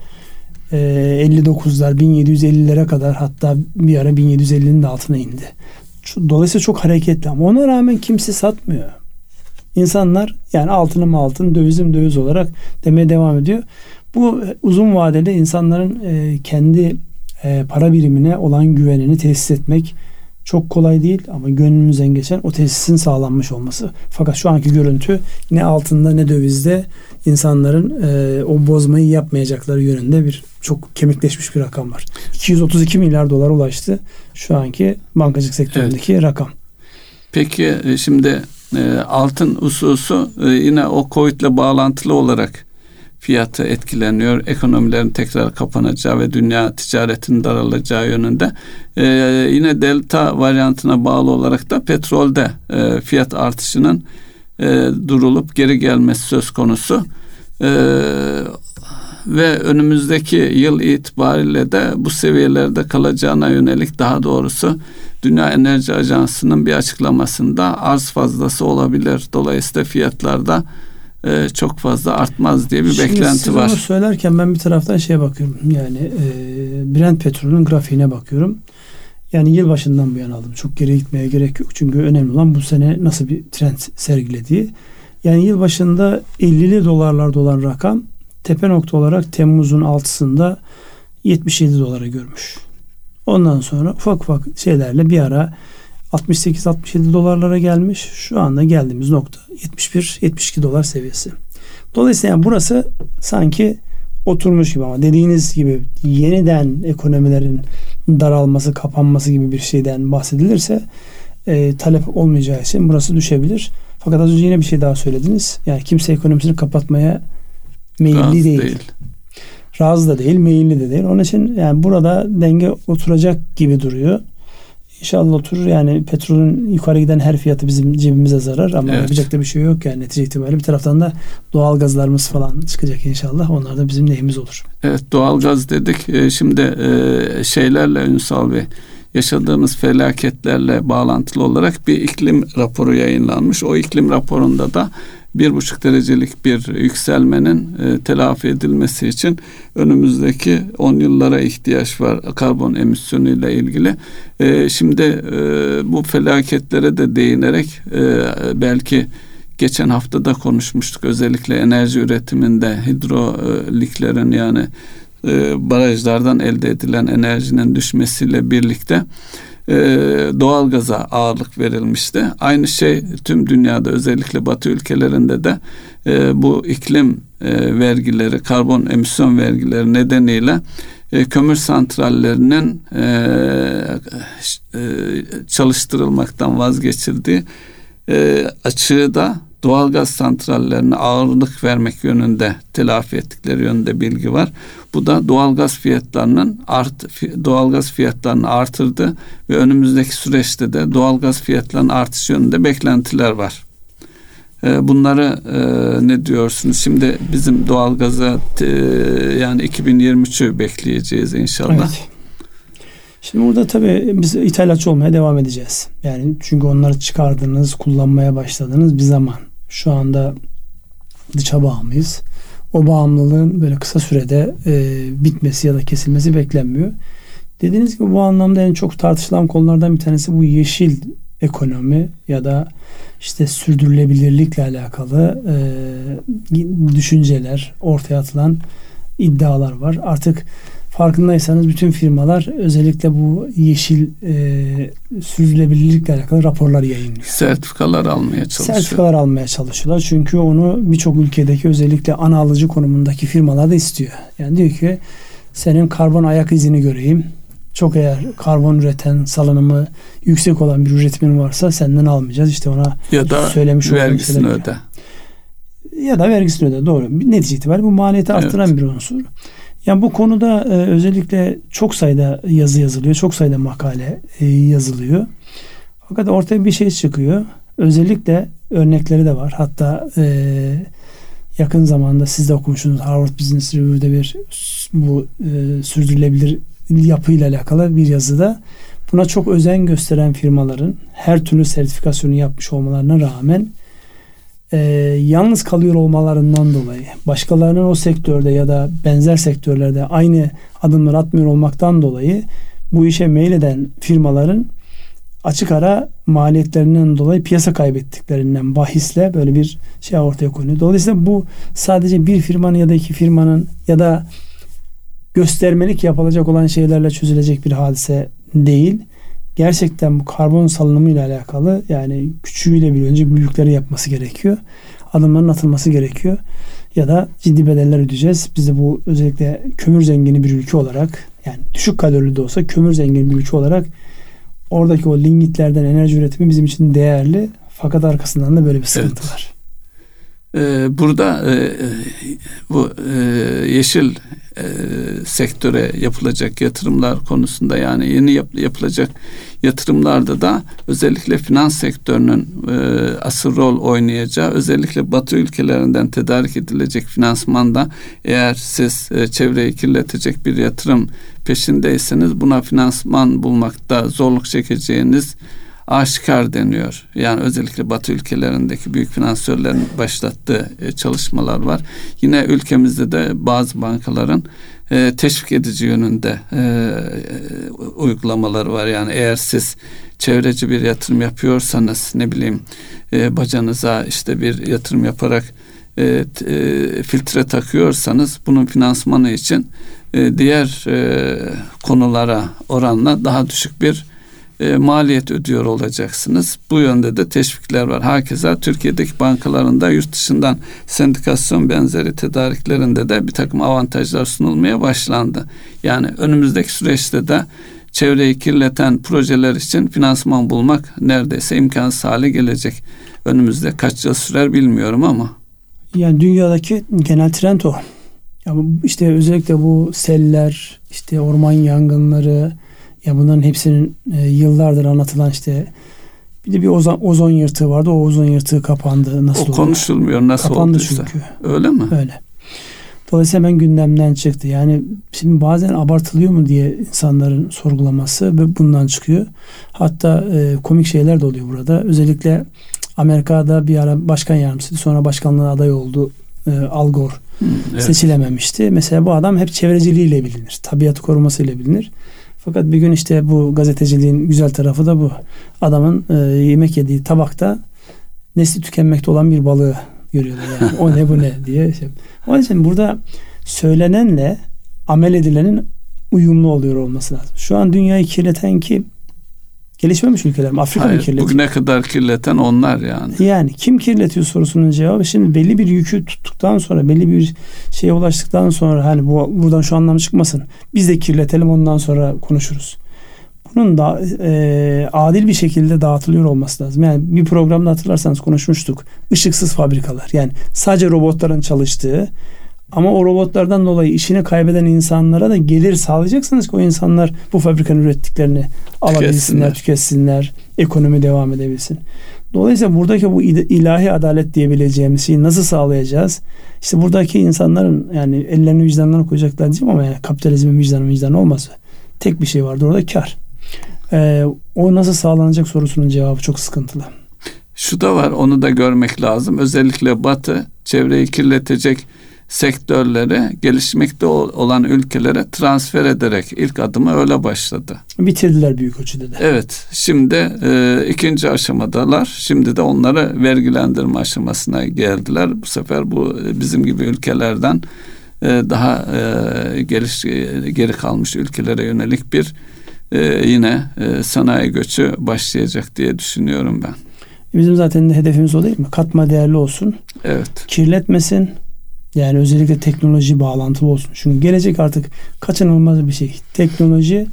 59'lar 1750'lere kadar hatta bir ara 1750'nin de altına indi. Dolayısıyla çok hareketli ama ona rağmen kimse satmıyor. İnsanlar yani altınım altın, dövizim döviz olarak demeye devam ediyor. Bu uzun vadede insanların e, kendi e, para birimine olan güvenini tesis etmek çok kolay değil ama gönlümüzden geçen o tesisin sağlanmış olması. Fakat şu anki görüntü ne altında ne dövizde insanların e, o bozmayı yapmayacakları yönünde bir çok kemikleşmiş bir rakam var. 232 milyar dolar ulaştı şu anki bankacılık sektöründeki evet. rakam. Peki e, şimdi e, altın hususu e, yine o Covid ile bağlantılı olarak fiyatı etkileniyor. Ekonomilerin tekrar kapanacağı ve dünya ticaretinin daralacağı yönünde. Ee, yine delta varyantına bağlı olarak da petrolde e, fiyat artışının e, durulup geri gelmesi söz konusu. E, ve önümüzdeki yıl itibariyle de bu seviyelerde kalacağına yönelik daha doğrusu Dünya Enerji Ajansı'nın bir açıklamasında arz fazlası olabilir. Dolayısıyla fiyatlarda e, çok fazla artmaz diye bir Şimdi beklenti siz var. Onu söylerken ben bir taraftan şeye bakıyorum. Yani e, Brent petrolün grafiğine bakıyorum. Yani yılbaşından bu yana aldım. Çok geri gitmeye gerek yok. Çünkü önemli olan bu sene nasıl bir trend sergilediği. Yani yılbaşında 50'li dolarlar dolan rakam tepe nokta olarak Temmuz'un 6'sında 77 dolara görmüş. Ondan sonra ufak ufak şeylerle bir ara 68-67 dolarlara gelmiş. Şu anda geldiğimiz nokta 71-72 dolar seviyesi. Dolayısıyla yani burası sanki oturmuş gibi ama dediğiniz gibi yeniden ekonomilerin daralması, kapanması gibi bir şeyden bahsedilirse e, talep olmayacağı için burası düşebilir. Fakat az önce yine bir şey daha söylediniz. Yani kimse ekonomisini kapatmaya meyilli Razı değil. değil. Razı da değil, meyilli de değil. Onun için yani burada denge oturacak gibi duruyor. İnşallah oturur. Yani petrolün yukarı giden her fiyatı bizim cebimize zarar ama evet. yapacak da bir şey yok yani netice itibariyle. Bir taraftan da doğal gazlarımız falan çıkacak inşallah. Onlar da bizim neyimiz olur. Evet doğal gaz dedik. Ee, şimdi e, şeylerle Ünsal Bey yaşadığımız felaketlerle bağlantılı olarak bir iklim raporu yayınlanmış. O iklim raporunda da bir buçuk derecelik bir yükselmenin e, telafi edilmesi için önümüzdeki 10 yıllara ihtiyaç var karbon emisyonu ile ilgili. E, şimdi e, bu felaketlere de değinerek e, belki geçen hafta da konuşmuştuk özellikle enerji üretiminde hidroliklerin yani e, barajlardan elde edilen enerjinin düşmesiyle birlikte e, doğalgaza ağırlık verilmişti. Aynı şey tüm dünyada özellikle Batı ülkelerinde de e, bu iklim e, vergileri, karbon emisyon vergileri nedeniyle e, kömür santrallerinin çalıştırılmaktan vazgeçildiği e, açığı da doğalgaz santrallerine ağırlık vermek yönünde telafi ettikleri yönünde bilgi var. Bu da doğalgaz fiyatlarının art doğalgaz fiyatlarını artırdı ve önümüzdeki süreçte de doğalgaz fiyatlarının artış yönünde beklentiler var. Ee, bunları e, ne diyorsunuz? Şimdi bizim doğalgaza yani 2023'ü bekleyeceğiz inşallah. Evet. Şimdi burada tabii biz ithalatçı olmaya devam edeceğiz. Yani çünkü onları çıkardınız, kullanmaya başladınız bir zaman. Şu anda dışa bağımlıyız o bağımlılığın böyle kısa sürede e, bitmesi ya da kesilmesi beklenmiyor. Dediğiniz gibi bu anlamda en çok tartışılan konulardan bir tanesi bu yeşil ekonomi ya da işte sürdürülebilirlikle alakalı e, düşünceler, ortaya atılan iddialar var. Artık farkındaysanız bütün firmalar özellikle bu yeşil e, sürdürülebilirlikle alakalı raporlar yayınlıyor. Sertifikalar almaya çalışıyor. Sertifikalar almaya çalışıyorlar. Çünkü onu birçok ülkedeki özellikle ana alıcı konumundaki firmalar da istiyor. Yani diyor ki senin karbon ayak izini göreyim. Çok eğer karbon üreten salınımı yüksek olan bir üretimin varsa senden almayacağız. İşte ona ya da söylemiş vergisini öde. Ya da vergisini öde doğru. Netice itibariyle bu maliyeti evet. arttıran bir unsur. Yani bu konuda e, özellikle çok sayıda yazı yazılıyor, çok sayıda makale e, yazılıyor. Fakat ortaya bir şey çıkıyor. Özellikle örnekleri de var. Hatta e, yakın zamanda siz de okumuşsunuz Harvard Business Review'de bir bu e, sürdürülebilir yapıyla alakalı bir yazıda buna çok özen gösteren firmaların her türlü sertifikasyonu yapmış olmalarına rağmen e, yalnız kalıyor olmalarından dolayı başkalarının o sektörde ya da benzer sektörlerde aynı adımlar atmıyor olmaktan dolayı bu işe meyleden firmaların açık ara maliyetlerinden dolayı piyasa kaybettiklerinden bahisle böyle bir şey ortaya konuyor. Dolayısıyla bu sadece bir firmanın ya da iki firmanın ya da göstermelik yapılacak olan şeylerle çözülecek bir hadise değil. Gerçekten bu karbon salınımı ile alakalı yani küçüğüyle bir önce büyükleri yapması gerekiyor. Adımların atılması gerekiyor. Ya da ciddi bedeller ödeyeceğiz. Biz de bu özellikle kömür zengini bir ülke olarak yani düşük kalorili de olsa kömür zengini bir ülke olarak oradaki o lignitlerden enerji üretimi bizim için değerli. Fakat arkasından da böyle bir sıkıntı evet. var. Ee, burada e, e, bu e, yeşil sektöre yapılacak yatırımlar konusunda yani yeni yapılacak yatırımlarda da özellikle finans sektörünün asıl rol oynayacağı özellikle batı ülkelerinden tedarik edilecek finansmanda eğer siz çevreyi kirletecek bir yatırım peşindeyseniz buna finansman bulmakta zorluk çekeceğiniz aşikar deniyor. Yani özellikle Batı ülkelerindeki büyük finansörlerin başlattığı e, çalışmalar var. Yine ülkemizde de bazı bankaların e, teşvik edici yönünde e, uygulamaları var. Yani eğer siz çevreci bir yatırım yapıyorsanız ne bileyim bacanıza işte bir yatırım yaparak filtre takıyorsanız bunun finansmanı için diğer konulara oranla daha düşük bir e, maliyet ödüyor olacaksınız. Bu yönde de teşvikler var. Hakeza Türkiye'deki bankalarında yurt dışından sendikasyon benzeri tedariklerinde de bir takım avantajlar sunulmaya başlandı. Yani önümüzdeki süreçte de çevreyi kirleten projeler için finansman bulmak neredeyse imkansız hale gelecek. Önümüzde kaç yıl sürer bilmiyorum ama. Yani dünyadaki genel trend o. Ya işte özellikle bu seller, işte orman yangınları, Ya bunların hepsinin e, yıllardır anlatılan işte bir de bir ozon, ozon yırtığı vardı. O ozon yırtığı kapandı. Nasıl o oldu? konuşulmuyor nasıl Kapandı olduysa. çünkü. Öyle mi? Öyle. Dolayısıyla hemen gündemden çıktı. Yani şimdi bazen abartılıyor mu diye insanların sorgulaması ve bundan çıkıyor. Hatta e, komik şeyler de oluyor burada. Özellikle Amerika'da bir ara başkan yardımcısı sonra başkanlığa aday oldu e, Al Gore Hı, evet. seçilememişti. Mesela bu adam hep çevreciliğiyle bilinir. Tabiatı korumasıyla bilinir. Fakat bir gün işte bu gazeteciliğin güzel tarafı da bu. Adamın e, yemek yediği tabakta nesli tükenmekte olan bir balığı görüyorlar yani. O ne bu ne diye. Şey. Onun için burada söylenenle amel edilenin uyumlu oluyor olması lazım. Şu an dünyayı kirleten kim? Gelişmemiş ülkeler mi? Afrika mı Hayır, kirletiyor? bugüne kadar kirleten onlar yani. Yani kim kirletiyor sorusunun cevabı şimdi belli bir yükü tuttuktan sonra belli bir şeye ulaştıktan sonra hani bu buradan şu anlam çıkmasın. Biz de kirletelim ondan sonra konuşuruz. Bunun da e, adil bir şekilde dağıtılıyor olması lazım. Yani bir programda hatırlarsanız konuşmuştuk. Işıksız fabrikalar. Yani sadece robotların çalıştığı ama o robotlardan dolayı işini kaybeden insanlara da gelir sağlayacaksınız ki o insanlar bu fabrikanın ürettiklerini alabilsinler, Tüketsinler. ekonomi devam edebilsin. Dolayısıyla buradaki bu ilahi adalet diyebileceğimiz şeyi nasıl sağlayacağız? İşte buradaki insanların yani ellerini vicdanlarına koyacaklar diyeceğim ama yani kapitalizmin vicdanı vicdanı olmaz. Tek bir şey vardır orada kar. Ee, o nasıl sağlanacak sorusunun cevabı çok sıkıntılı. Şu da var onu da görmek lazım. Özellikle Batı çevreyi kirletecek sektörleri gelişmekte ol- olan ülkelere transfer ederek ilk adımı öyle başladı. Bitirdiler büyük ölçüde de. Evet şimdi e, ikinci aşamadalar. Şimdi de onları vergilendirme aşamasına geldiler. Bu sefer bu e, bizim gibi ülkelerden e, daha e, geliş, e, geri kalmış ülkelere yönelik bir e, yine e, sanayi göçü başlayacak diye düşünüyorum ben. Bizim zaten de hedefimiz o değil mi? Katma değerli olsun, Evet. kirletmesin. Yani özellikle teknoloji bağlantılı olsun. Çünkü gelecek artık kaçınılmaz bir şey. Teknoloji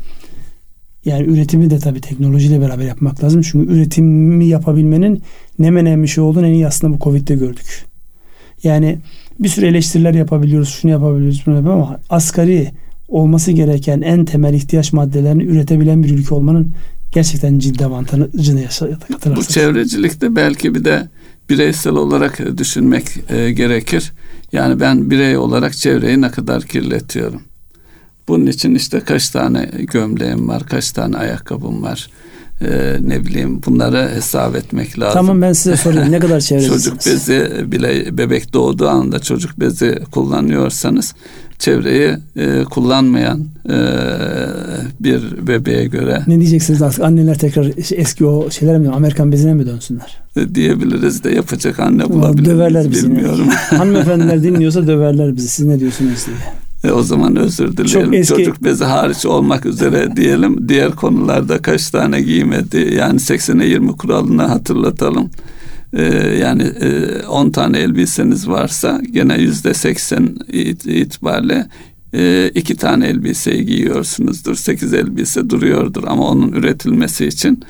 yani üretimi de tabii teknolojiyle beraber yapmak lazım. Çünkü üretimi yapabilmenin ne önemli şey olduğunu en iyi aslında bu Covid'de gördük. Yani bir sürü eleştiriler yapabiliyoruz, şunu yapabiliyoruz, bunu yapabiliyoruz ama asgari olması gereken en temel ihtiyaç maddelerini üretebilen bir ülke olmanın gerçekten ciddi avantajını yaşadık. Bu çevrecilikte belki bir de bireysel olarak e, düşünmek e, gerekir. Yani ben birey olarak çevreyi ne kadar kirletiyorum. Bunun için işte kaç tane gömleğim var, kaç tane ayakkabım var. E, ne bileyim bunları hesap etmek lazım. Tamam ben size sorayım ne kadar çevrecisiniz? Çocuk bezi bile bebek doğduğu anda çocuk bezi kullanıyorsanız çevreyi e, kullanmayan e, bir bebeğe göre Ne diyeceksiniz artık anneler tekrar eski o şeylere mi Amerikan bezine mi dönsünler? e, diyebiliriz de yapacak anne bulabilir döverler bizi. bilmiyorum. Hanımefendiler dinliyorsa döverler bizi. Siz ne diyorsunuz diye. E, o zaman özür dileyelim. Çok eski- Çocuk bezi hariç olmak üzere diyelim. Diğer konularda kaç tane giymedi? Yani 80'e 20 kuralını hatırlatalım. E, yani e, 10 tane elbiseniz varsa gene yüzde 80 it- itibariyle e, iki tane elbiseyi giyiyorsunuzdur. 8 elbise duruyordur ama onun üretilmesi için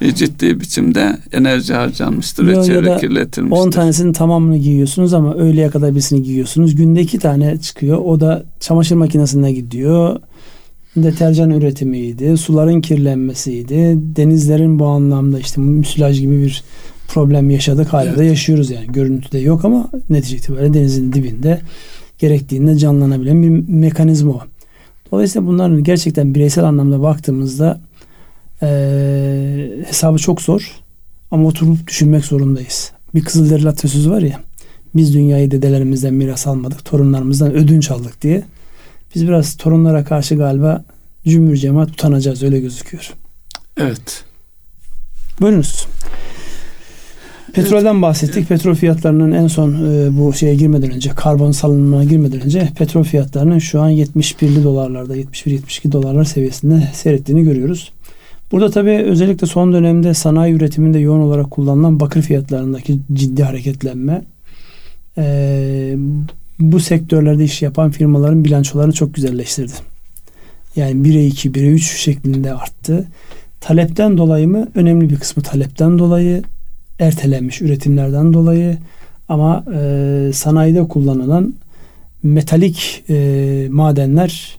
e, ciddi biçimde enerji harcanmıştır ve çevre kirletilmiştir. 10 tanesinin tamamını giyiyorsunuz ama öğleye kadar birisini giyiyorsunuz. Günde 2 tane çıkıyor. O da çamaşır makinesine gidiyor. Deterjan üretimiydi. Suların kirlenmesiydi. Denizlerin bu anlamda işte müsilaj gibi bir problem yaşadık. Hala da yaşıyoruz yani. Görüntüde yok ama netice itibariyle denizin dibinde gerektiğinde canlanabilen bir mekanizma o. Dolayısıyla bunların gerçekten bireysel anlamda baktığımızda eee, hesabı çok zor. Ama oturup düşünmek zorundayız. Bir Kızılderili atasözü var ya. Biz dünyayı dedelerimizden miras almadık. Torunlarımızdan ödünç aldık diye. Biz biraz torunlara karşı galiba cümbür cemaat utanacağız öyle gözüküyor. Evet. Buyurunuz. Petrolden bahsettik. Petrol fiyatlarının en son e, bu şeye girmeden önce, karbon salınımına girmeden önce petrol fiyatlarının şu an 71'li dolarlarda, 71-72 dolarlar seviyesinde seyrettiğini görüyoruz. Burada tabii özellikle son dönemde sanayi üretiminde yoğun olarak kullanılan bakır fiyatlarındaki ciddi hareketlenme e, bu sektörlerde iş yapan firmaların bilançolarını çok güzelleştirdi. Yani 1'e 2, 1'e 3 şeklinde arttı. Talepten dolayı mı? Önemli bir kısmı talepten dolayı, ertelenmiş üretimlerden dolayı ama e, sanayide kullanılan metalik e, madenler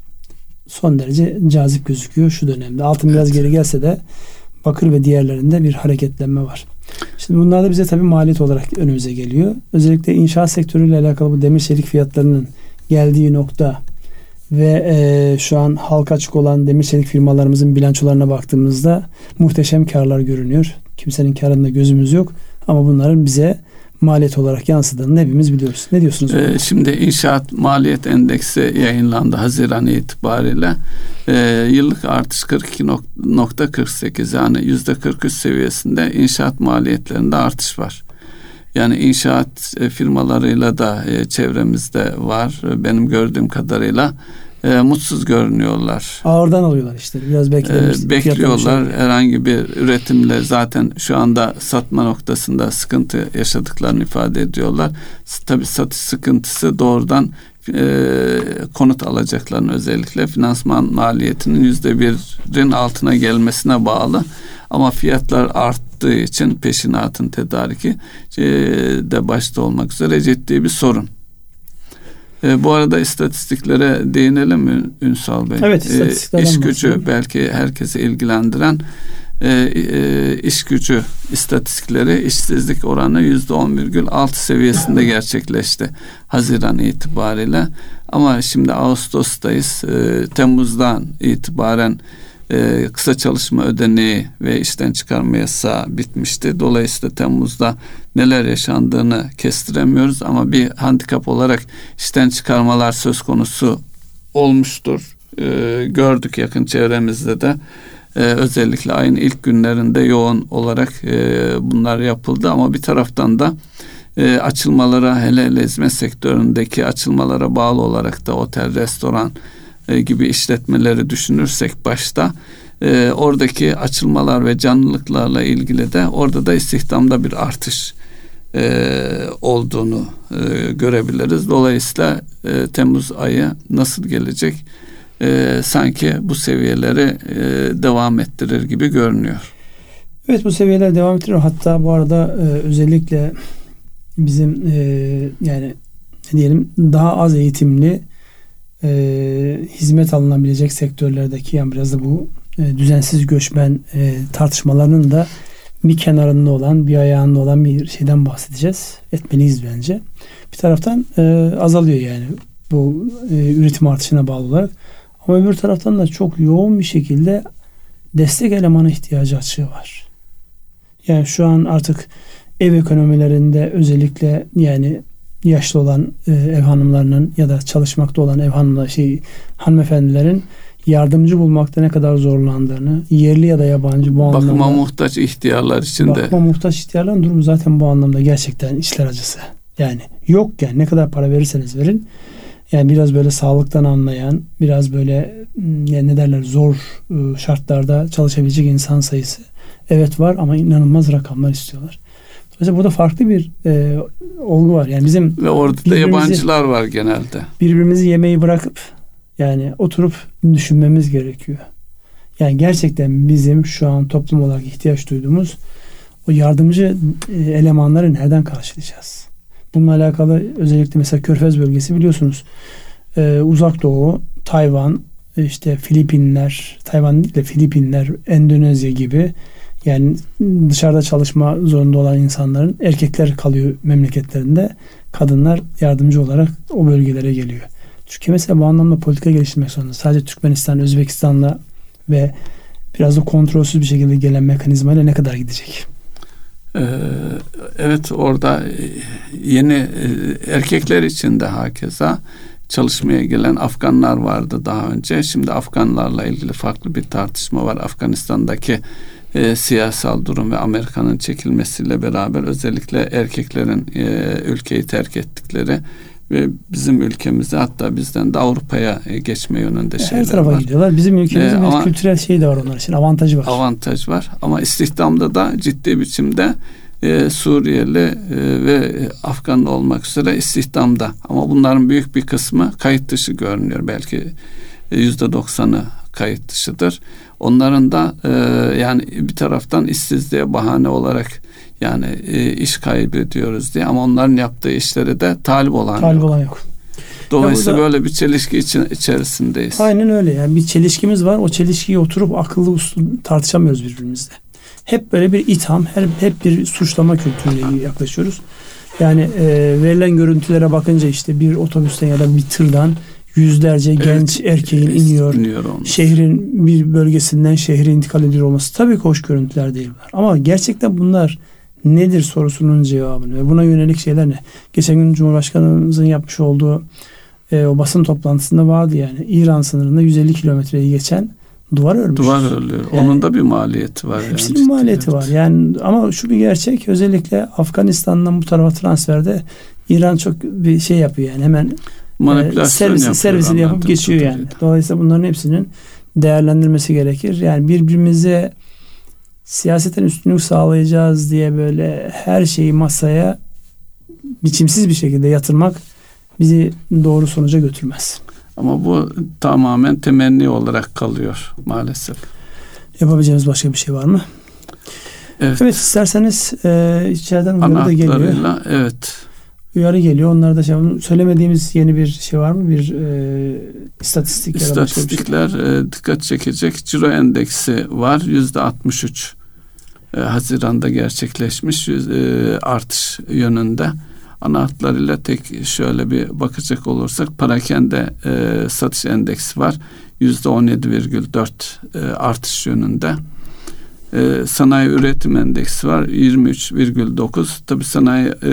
son derece cazip gözüküyor şu dönemde. Altın biraz geri gelse de bakır ve diğerlerinde bir hareketlenme var. Şimdi bunlar da bize tabii maliyet olarak önümüze geliyor. Özellikle inşaat sektörüyle alakalı bu demir çelik fiyatlarının geldiği nokta ve e, şu an halka açık olan demir çelik firmalarımızın bilançolarına baktığımızda muhteşem karlar görünüyor. Kimsenin karında gözümüz yok ama bunların bize maliyet olarak yansıdığını hepimiz biliyoruz. Ne diyorsunuz? Ee, şimdi inşaat maliyet endeksi yayınlandı Haziran itibariyle. Ee, yıllık artış 42.48 yani yüzde 43 seviyesinde inşaat maliyetlerinde artış var. Yani inşaat e, firmalarıyla da e, çevremizde var. Benim gördüğüm kadarıyla e, mutsuz görünüyorlar. Ağırdan alıyorlar işte. Biraz beklemiş. E, bekliyorlar. Herhangi bir üretimle zaten şu anda satma noktasında sıkıntı yaşadıklarını ifade ediyorlar. Tabi satış sıkıntısı doğrudan e, konut alacaklarını özellikle finansman maliyetinin yüzde birin altına gelmesine bağlı. Ama fiyatlar arttığı için peşinatın tedariki e, de başta olmak üzere ciddi bir sorun. E, bu arada istatistiklere değinelim mi Ünsal Bey? Evet istatistiklerden e, İş gücü belki herkesi ilgilendiren e, e, iş gücü istatistikleri işsizlik oranı yüzde 10,6 seviyesinde gerçekleşti Haziran itibariyle. Ama şimdi Ağustos'tayız. E, Temmuz'dan itibaren e, kısa çalışma ödeneği ve işten çıkarma yasağı bitmişti. Dolayısıyla Temmuz'da neler yaşandığını kestiremiyoruz ama bir handikap olarak işten çıkarmalar söz konusu olmuştur. E, gördük yakın çevremizde de. Ee, özellikle ayın ilk günlerinde yoğun olarak e, bunlar yapıldı ama bir taraftan da e, açılmalara hele hele hizmet sektöründeki açılmalara bağlı olarak da otel, restoran, e, gibi işletmeleri düşünürsek başta e, oradaki açılmalar ve canlılıklarla ilgili de orada da istihdamda bir artış e, olduğunu e, görebiliriz. Dolayısıyla e, Temmuz ayı nasıl gelecek? E, sanki bu seviyeleri e, devam ettirir gibi görünüyor. Evet bu seviyeler devam ettirir. Hatta bu arada e, özellikle bizim e, yani diyelim daha az eğitimli e, hizmet alınabilecek sektörlerdeki yani biraz da bu e, düzensiz göçmen e, tartışmalarının da bir kenarında olan, bir ayağında olan bir şeyden bahsedeceğiz. Etmeliyiz bence. Bir taraftan e, azalıyor yani bu e, üretim artışına bağlı olarak. Ama öbür taraftan da çok yoğun bir şekilde destek elemana ihtiyacı açığı var. Yani şu an artık ev ekonomilerinde özellikle yani yaşlı olan e, ev hanımlarının ya da çalışmakta olan ev hanımlar şey hanımefendilerin yardımcı bulmakta ne kadar zorlandığını yerli ya da yabancı bu bakıma anlamda muhtaç ihtiyarlar için de bakıma muhtaç ihtiyarların durumu zaten bu anlamda gerçekten işler acısı. Yani yok yani ne kadar para verirseniz verin yani biraz böyle sağlıktan anlayan, biraz böyle yani ne derler zor ıı, şartlarda çalışabilecek insan sayısı evet var ama inanılmaz rakamlar istiyorlar. Mesela burada farklı bir e, olgu var. Yani bizim ve orada da yabancılar var genelde. Birbirimizi yemeği bırakıp yani oturup düşünmemiz gerekiyor. Yani gerçekten bizim şu an toplum olarak ihtiyaç duyduğumuz o yardımcı e, elemanları nereden karşılayacağız? Bununla alakalı özellikle mesela Körfez bölgesi biliyorsunuz e, Uzak Doğu, Tayvan, işte Filipinler, Tayvan değil de Filipinler, Endonezya gibi yani dışarıda çalışma zorunda olan insanların erkekler kalıyor memleketlerinde. Kadınlar yardımcı olarak o bölgelere geliyor. Çünkü mesela bu anlamda politika geliştirmek zorunda. Sadece Türkmenistan, Özbekistan'la ve biraz da kontrolsüz bir şekilde gelen mekanizmayla ne kadar gidecek? Ee, evet orada e, yeni e, erkekler için de hakeza çalışmaya gelen Afganlar vardı daha önce. Şimdi Afganlarla ilgili farklı bir tartışma var. Afganistan'daki e, siyasal durum ve Amerika'nın çekilmesiyle beraber özellikle erkeklerin e, ülkeyi terk ettikleri ve bizim ülkemizde hatta bizden de Avrupa'ya e, geçme yönünde Her şeyler tarafa var. gidiyorlar. Bizim ülkemizin ee, ama, kültürel şey de var onlar için. Avantajı var. Avantaj var. Ama istihdamda da ciddi biçimde e, Suriyeli e, ve Afgan olmak üzere istihdamda. Ama bunların büyük bir kısmı kayıt dışı görünüyor. Belki yüzde doksanı kayıt dışıdır. Onların da e, yani bir taraftan işsizliğe bahane olarak yani e, iş kaybediyoruz diye ama onların yaptığı işlere de talip olan talip yok. olan yok. Dolayısıyla burada, böyle bir çelişki için, içerisindeyiz. Aynen öyle. Yani bir çelişkimiz var. O çelişkiyi oturup akıllı uslu tartışamıyoruz birbirimizle. Hep böyle bir itham, hep, hep bir suçlama kültürüyle yaklaşıyoruz. Yani e, verilen görüntülere bakınca işte bir otobüsten ya da bir tırdan yüzlerce evet, genç erkeğin iniyor. iniyor şehrin bir bölgesinden şehre intikal ediyor olması tabii ki hoş görüntüler değil. Ama gerçekten bunlar nedir sorusunun cevabını ve buna yönelik şeyler ne? Geçen gün Cumhurbaşkanımızın yapmış olduğu e, o basın toplantısında vardı yani İran sınırında 150 kilometreyi geçen duvar örmüş. Duvar örülüyor. Yani, Onun da bir maliyeti var. Hepsinin yani, maliyeti evet. var. Yani ama şu bir gerçek özellikle Afganistan'dan bu tarafa transferde İran çok bir şey yapıyor yani hemen e, servis, servisini yapıp geçiyor yani. Dolayısıyla bunların hepsinin değerlendirmesi gerekir. Yani birbirimize siyaseten üstünlük sağlayacağız diye böyle her şeyi masaya biçimsiz bir şekilde yatırmak bizi doğru sonuca götürmez. Ama bu tamamen temenni olarak kalıyor maalesef. Yapabileceğimiz başka bir şey var mı? Evet, evet isterseniz e, içeriden uyarı da geliyor. Evet. Uyarı geliyor. Onlar da şey, söylemediğimiz yeni bir şey var mı? Bir e, istatistik da İstatistikler şey. e, dikkat çekecek. Ciro endeksi var. Yüzde 63 e, Haziran'da gerçekleşmiş e, artış yönünde ana hatlarıyla tek şöyle bir bakacak olursak parakende e, satış endeksi var. Yüzde 17,4 e, artış yönünde. E, sanayi üretim endeksi var 23,9 tabi sanayi e,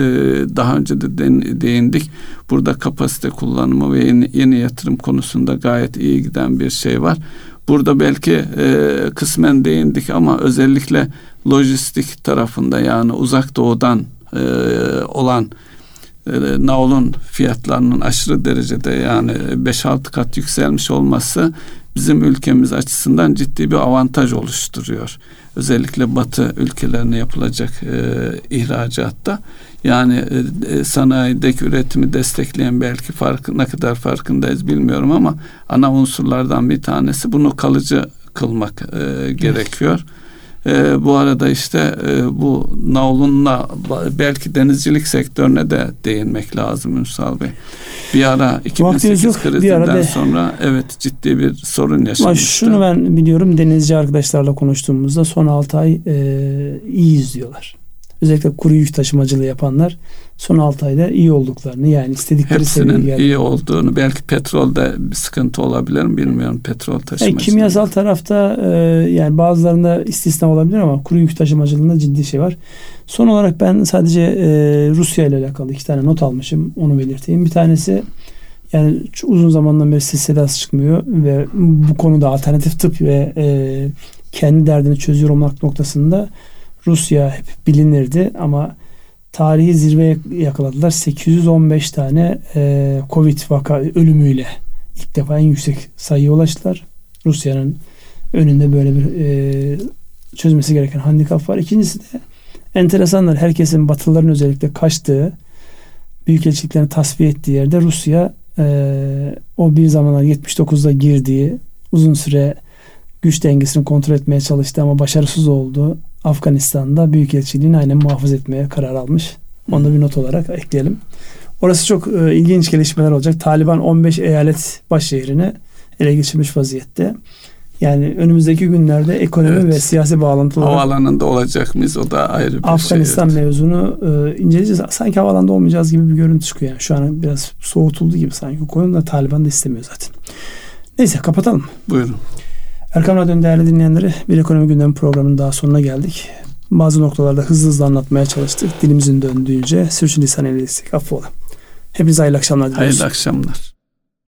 daha önce de değindik burada kapasite kullanımı ve yeni, yeni yatırım konusunda gayet iyi giden bir şey var burada belki e, kısmen değindik ama özellikle lojistik tarafında yani uzak doğudan e, olan e, Naol'un fiyatlarının aşırı derecede yani 5-6 kat yükselmiş olması bizim ülkemiz açısından ciddi bir avantaj oluşturuyor. Özellikle Batı ülkelerine yapılacak e, ihracatta. Yani e, e, sanayideki üretimi destekleyen belki farkı ne kadar farkındayız bilmiyorum ama ana unsurlardan bir tanesi bunu kalıcı kılmak e, gerekiyor. Evet. E, bu arada işte e, bu Naul'unla belki denizcilik sektörüne de değinmek lazım Ünsal Bey. Bir ara 2008 yok, krizinden arada... sonra evet ciddi bir sorun yaşamıştı. Ama şunu ben biliyorum denizci arkadaşlarla konuştuğumuzda son 6 ay e, iyi izliyorlar özellikle kuru yük taşımacılığı yapanlar son 6 ayda iyi olduklarını yani istedikleri geldi. iyi olduğunu belki petrolde bir sıkıntı olabilir mi bilmiyorum petrol taşımacılığı. Yani kimyasal tarafta e, yani bazılarında istisna olabilir ama kuru yük taşımacılığında ciddi şey var. Son olarak ben sadece e, Rusya ile alakalı iki tane not almışım onu belirteyim. Bir tanesi yani uzun zamandan beri ses sedası çıkmıyor ve bu konuda alternatif tıp ve e, kendi derdini çözüyor olmak noktasında Rusya hep bilinirdi ama tarihi zirveye yakaladılar. 815 tane e, Covid vaka ölümüyle ilk defa en yüksek sayıya ulaştılar. Rusya'nın önünde böyle bir e, çözmesi gereken handikap var. İkincisi de enteresanlar. Herkesin batılıların özellikle kaçtığı büyükelçiliklerini tasfiye ettiği yerde Rusya e, o bir zamanlar 79'da girdiği uzun süre güç dengesini kontrol etmeye çalıştı ama başarısız oldu. Afganistan'da Büyükelçiliğini aynen muhafaza etmeye karar almış. Onu da bir not olarak ekleyelim. Orası çok e, ilginç gelişmeler olacak. Taliban 15 eyalet baş şehrini ele geçirmiş vaziyette. Yani önümüzdeki günlerde ekonomi evet. ve siyasi bağlantılı havaalanında olacak mıyız o da ayrı bir Afganistan şey. Evet. mevzunu e, inceleyeceğiz. Sanki havaalanında olmayacağız gibi bir görüntü çıkıyor. Yani şu an biraz soğutuldu gibi sanki. Konu da Taliban da istemiyor zaten. Neyse kapatalım. Buyurun. Erkam Radyo'nun değerli dinleyenleri bir ekonomi gündemi programının daha sonuna geldik. Bazı noktalarda hızlı hızlı anlatmaya çalıştık. Dilimizin döndüğünce sürçülisan eyledik. Affola. Hepinize hayırlı akşamlar diliyoruz. Hayırlı akşamlar.